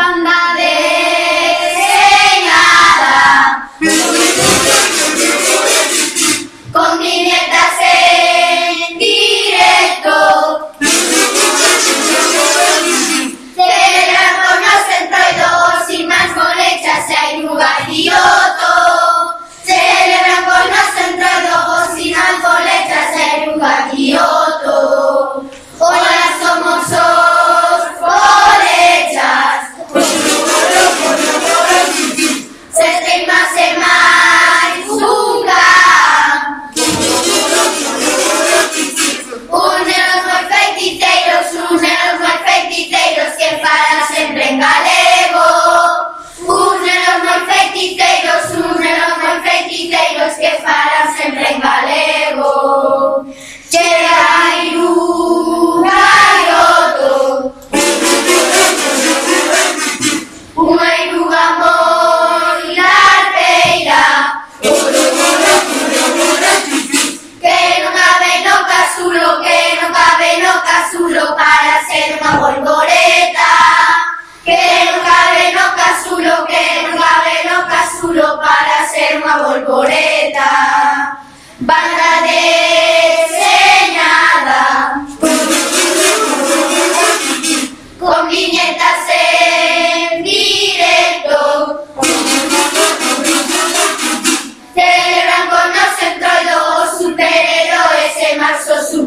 빤다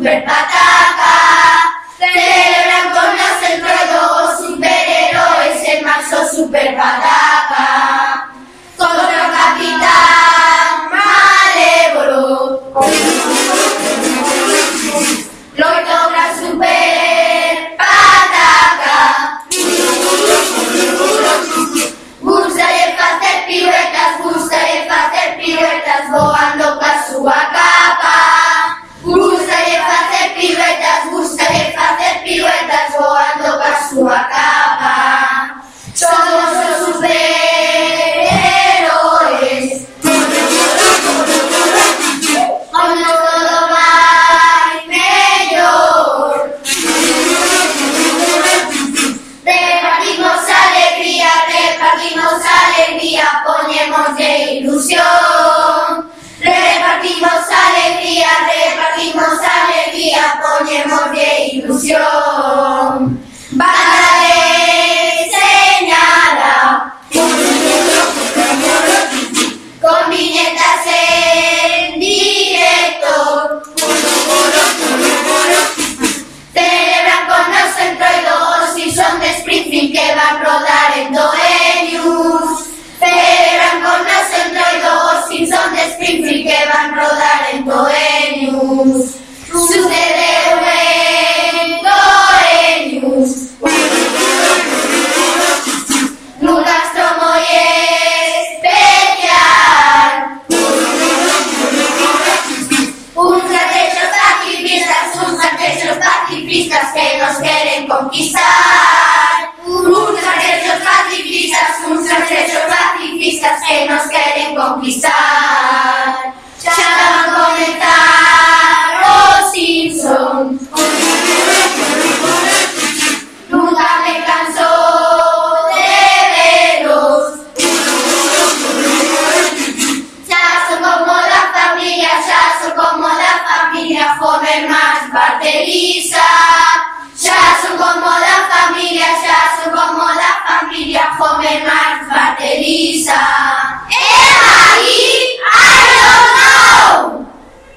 Yeah. Repartimos alegría, repartimos alegría, ponemos de ilusión. conquistar. Muchos derechos pacifistas, muchos derechos pacifistas que nos quieren conquistar. Ya van a conectar oh los Simpsons. Nunca me canso de verlos. Ya son como la familia, ya son como la familia joven más barteriza como la familia, ya son como la familia, joven más bateriza. ¡Eh!